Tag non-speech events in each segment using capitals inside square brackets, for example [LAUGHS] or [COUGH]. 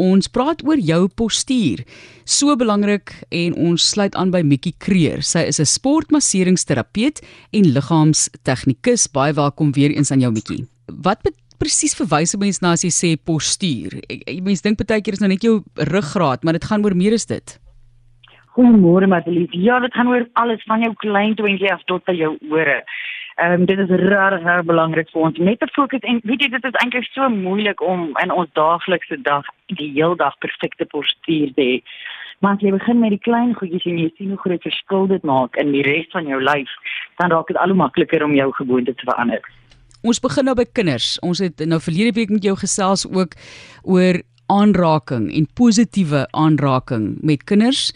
Ons praat oor jou postuur. So belangrik en ons sluit aan by Mikkie Kreer. Sy is 'n sportmasseringsterapeut en liggaamstegnikus. Baie welkom weer eens aan jou Mikkie. Wat presies verwys mense na as jy sê postuur? Mense dink baie keer is nou net jou ruggraat, maar dit gaan oor meer as dit. Goeiemôre Madelief. Ja, dit gaan oor alles van jou klein twintjie af tot by jou ore. Ehm um, dit is regtig baie belangrik vir ons net te fokus en weet jy dit is eintlik so moeilik om in ons daaglikse dag die heel dag perfekte postuur te hê. Maar as jy begin met die klein goedjies en jy sien hoe groot verskil dit maak in die res van jou lyf, dan raak dit al hoe makliker om jou gewoontes te verander. Ons begin nou by kinders. Ons het nou verlede week met jou gesels ook oor aanraking en positiewe aanraking met kinders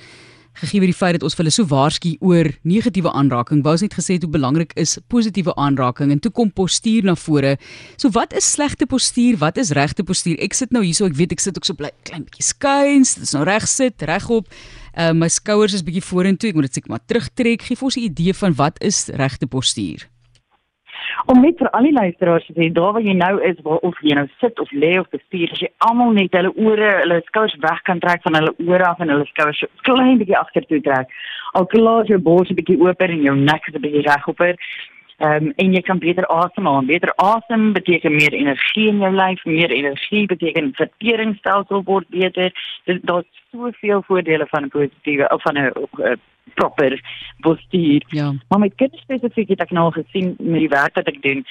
gegee word die feit dat ons hulle so waarsku oor negatiewe aanraking. Wou ons net gesê hoe belangrik is positiewe aanraking en toe kom postuur na vore. So wat is slegte postuur? Wat is regte postuur? Ek sit nou hierso, ek weet ek sit ook so bly klein bietjie skuins. Dit is nou reg sit, regop. Uh my skouers is bietjie vorentoe. Ek moet dit seker maar terugtrek. Gee vir ons 'n idee van wat is regte postuur? Om net vir al die luisteraars te sê daar waar jy nou is waar of jy nou sit of lê of bestuur as jy almal net hulle ore hulle skouers weg kan trek van hulle ore af en hulle skouers klein bietjie agtertoe trek. Al klaar jou bors 'n bietjie oop en jou nek 'n bietjie regop Ehm um, en jy kan beter asemhaal. Beter asem beteken meer energie in jou lyf, meer energie beteken verteringsstelsel word beter. Dit daar's soveel voordele van 'n positiewe of van 'n uh, proper postuur. Ja. Maar met kinders spesifiek het ek nou gesien met die werk wat ek doen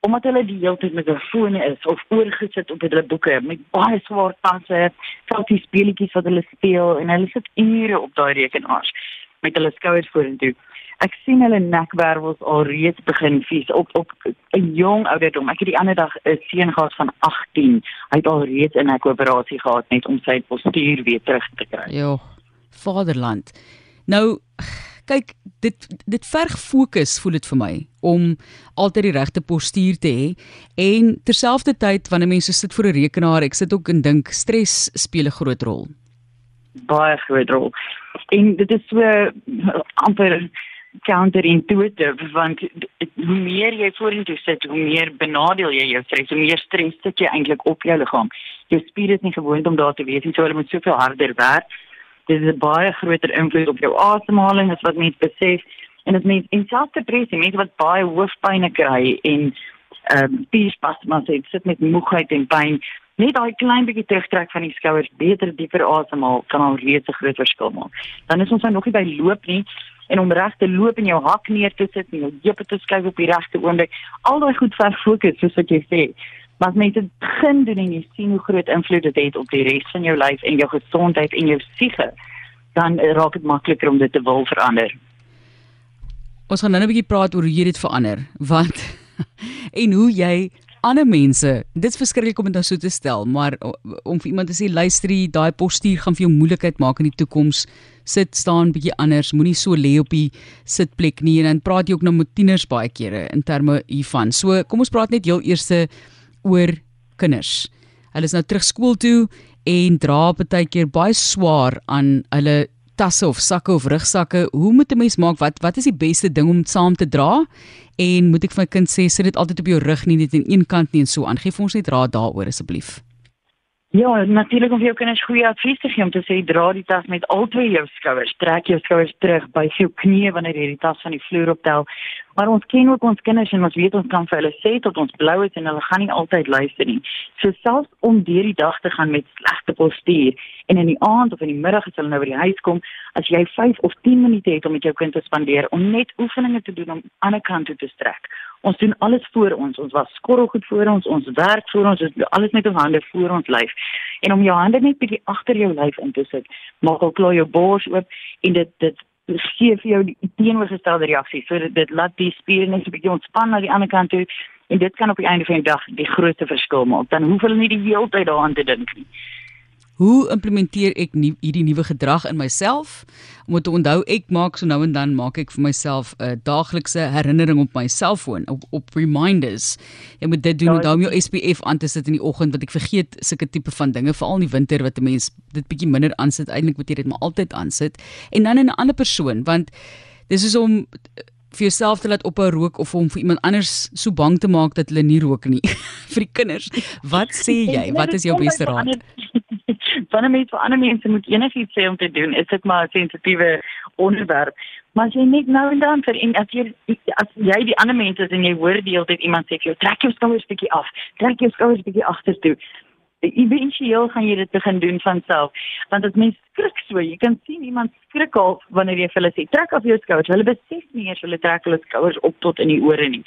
omdat hulle die hele tyd met hulle fone is of oorgesit op hulle boeke met baie swaar tasse, selfs speletjies wat hulle speel en hulle sit ure op daai rekenaars met hulle skouers vorentoe ek sien hulle nekwervels al reeds begin vies op op 'n jong ouderdom. Ek het die ander dag 'n seun gehad van 18. Hy het al reeds 'n nekoperasie gehad net om sy postuur weer terug te kry. Jo, vaderland. Nou kyk, dit dit verg fokus voel dit vir my om altyd die regte postuur te hê en terselfdertyd wanneer mense sit voor 'n rekenaar, ek sit ook en dink stres speel 'n groot rol. Baie groot rol. En dit is so amper counterintuitive want hoe meer jy vorentoe sit, hoe meer benadeel jy jou stres, hoe meer stres sit jy eintlik op jou liggaam. Jou spiere is nie gewoond om daar te wees nie, so hulle moet soveel harder werk. Dit is 'n baie groter invloed op jou asemhaling as wat mense besef en dit mens in selfs depressie, mense wat baie hoofpyn kry en ehm um, spierspasmas het, sit met moegheid en pyn. Net daai klein bietjie terugtrek van die skouers, beter dieper asemhaal kan al reeds 'n groot verskil maak. Dan is ons nou nog nie by loop nie en om reg te loop en jou hak neer te sit en jou heupe te skuif op die regte oomblik. Al daai goed ver fokus soos wat jy sê. Maar as mense begin doen en jy sien hoe groot invloed dit het op die res van jou lyf en jou gesondheid en jou siege, dan raak dit makliker om dit te wil verander. Ons gaan nou 'n bietjie praat oor hoe jy dit verander, want [LAUGHS] en hoe jy ander mense, dit's verskriklik om dit nou so te stel, maar om vir iemand te sê luister jy, daai postuur gaan vir jou moeilikheid maak in die toekoms. Sit staan bietjie anders, moenie so lê op die sitplek nie en dan praat jy ook nou met tieners baie kere in terme hiervan. So kom ons praat net heel eers oor kinders. Hulle is nou terug skool toe en dra baie keer baie swaar aan hulle tasse of sakke of rugsakke. Hoe moet 'n mens maak? Wat wat is die beste ding om saam te dra? En moet ek vir my kind sê sit dit altyd op jou rug nie net aan een kant nie en so aan. Geef ons net raad daaroor asseblief. Ja, natuurlik om vir jou kinders goeie advies te gee om te sê dra die tas met al twee jou skouers. Trek jou skouers terug by jou knieë wanneer jy die tas van die vloer optel. Maar ons ken ook ons kinders en ons weet ons kan vir hulle sê tot ons blou is en hulle gaan nie altyd luister nie. So selfs om deur die dag te gaan met slegte postuur en in die aand of in die middag as hulle nou by die huis kom, as jy 5 of 10 minute het om met jou kind te spandeer om net oefeninge te doen om aan die ander kant toe te strek Ons doen alles voor ons. Ons was skorrelgoed voor ons, ons werk voor ons, ons doen alles met ons hande voor ons lyf. En om jou hande net bietjie agter jou lyf in te sit, maak al klaar jou bors oop en dit dit gee vir jou die teenoorgestelde reaksie. So dit, dit laat die spiere net 'n bietjie ontspan na die ander kant toe en dit kan op die einde van die dag die grootste verskil maak. Dan hoef hulle nie die hele tyd daaraan te dink nie. Hoe implementeer ek nie, hierdie nuwe gedrag in myself? Om te onthou, ek maak so nou en dan maak ek vir myself 'n uh, daaglikse herinnering op my selfoon op, op reminders. Jy moet dit doen ja, om jou SPF aan te sit in die oggend want ek vergeet sulke tipe van dinge veral in die winter wat 'n mens dit bietjie minder aansit. Eintlik moet jy dit maar altyd aansit. En dan in 'n ander persoon want dis is om vir jouself te laat ophou rook of om vir iemand anders so bang te maak dat hulle nie rook nie [LAUGHS] vir die kinders. Wat sê jy? Wat is jou beste raad? [LAUGHS] wanneer mense vir ander mense moet enigiets sê om te doen, is dit maar 'n sensitiewe onderwerp. Maar as jy net nou en dan vir en as jy as jy die ander mense en jy hoor die hele tyd iemand sê vir jou trek jou skouers bietjie af, trek jou skouers bietjie agtertoe. Eventueel gaan jy dit begin doen van self, want as mens skrik so, jy kan sien iemand skrik al wanneer jy vir hulle sê trek af jou skouers. Hulle besef nie eers hulle trek hulle skouers op tot in die ore nie.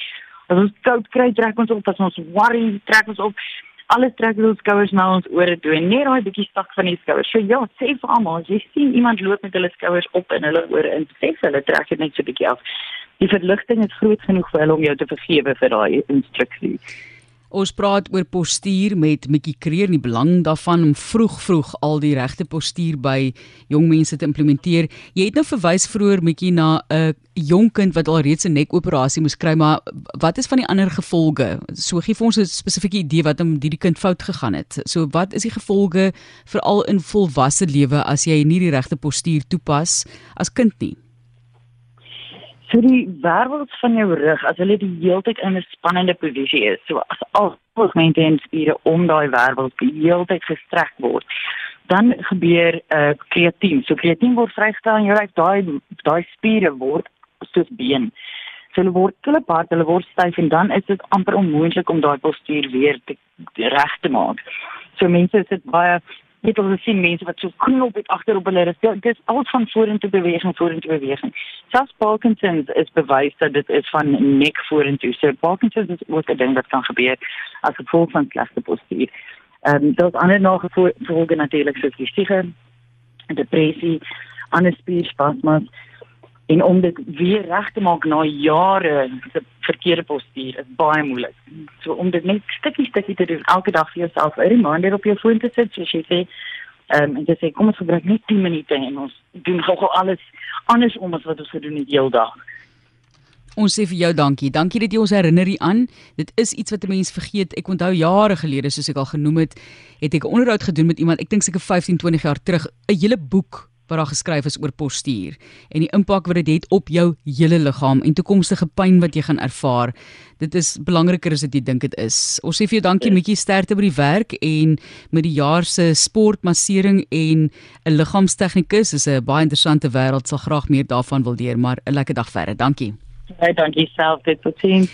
As ons koud kry, trek ons op, as ons worry, trek ons op alles trek ons skouers na ons ore toe en net daai bietjie stak van die skouers. So ja, sê vir almal, as jy sien iemand loop met hulle skouers op en hulle ore in, sê vir hulle trek dit net so bietjie af. Die verligting is groot genoeg vir hulle om jou te vergewe vir daai instruksie. Ons praat oor postuur met Mikkie Kreer en die belang daarvan om vroeg vroeg al die regte postuur by jong mense te implementeer. Jy het nou verwys vroeër Mikkie na 'n jong kind wat alreeds 'n nekoperasie moes kry, maar wat is van die ander gevolge? So gee vir ons 'n spesifieke idee wat om hierdie kind fout gegaan het. So wat is die gevolge veral in volwasse lewe as jy nie die regte postuur toepas as kind nie? So die wervels van jou rug as hulle die hele tyd in 'n spannende posisie is so as al segmente en spiere om daai wervels die hele tyd gestrek word dan gebeur 'n uh, kreatien. So kreatien word vrygestel en jy raak daai daai spiere word soos been. So hulle word hulle part hulle word styf en dan is dit amper onmoontlik om daai postuur weer te reg te maak. So mense sit baie dit ons sien mense wat so knop het agter op hulle rug. Dit is al van vorentoe beweging, vorentoe beweging. Selfs Parkinson's is bewys dat dit is van nek vorentoe. So Parkinson's is ook 'n ding wat kan gebeur as gevolg van slegte postuur. Ehm um, daar's ander nagevolge natuurlik soos fisieke depressie, ander spierspasmas en om dit weer reg te maak na jare se verkeerde postuur is baie moeilik. So om dit net stukkie stukkie te doen elke dag vir jouself, 'n reminder op jou foon te sit soos jy sê. Ehm um, en jy sê kom ons gebruik net 10 minute en ons doen gou-gou alles anders om as wat ons gedoen het heeldag. Ons sê vir jou dankie. Dankie dat jy ons herinner hieraan. Dit is iets wat 'n mens vergeet. Ek onthou jare gelede, soos ek al genoem het, het ek 'n onderhoud gedoen met iemand, ek dink seker 15, 20 jaar terug, 'n hele boek wat daar geskryf is oor postuur en die impak wat dit het, het op jou hele liggaam en toekomstige pyn wat jy gaan ervaar. Dit is belangriker as wat jy dink dit is. Ons sê vir jou dankie Mikkie sterkte by die werk en met die jaar se sportmassering en 'n liggaamstegnikus is 'n baie interessante wêreld. Sal graag meer daarvan wil leer, maar 'n lekker dag verder. Dankie. Baie dankie self dit tot sien.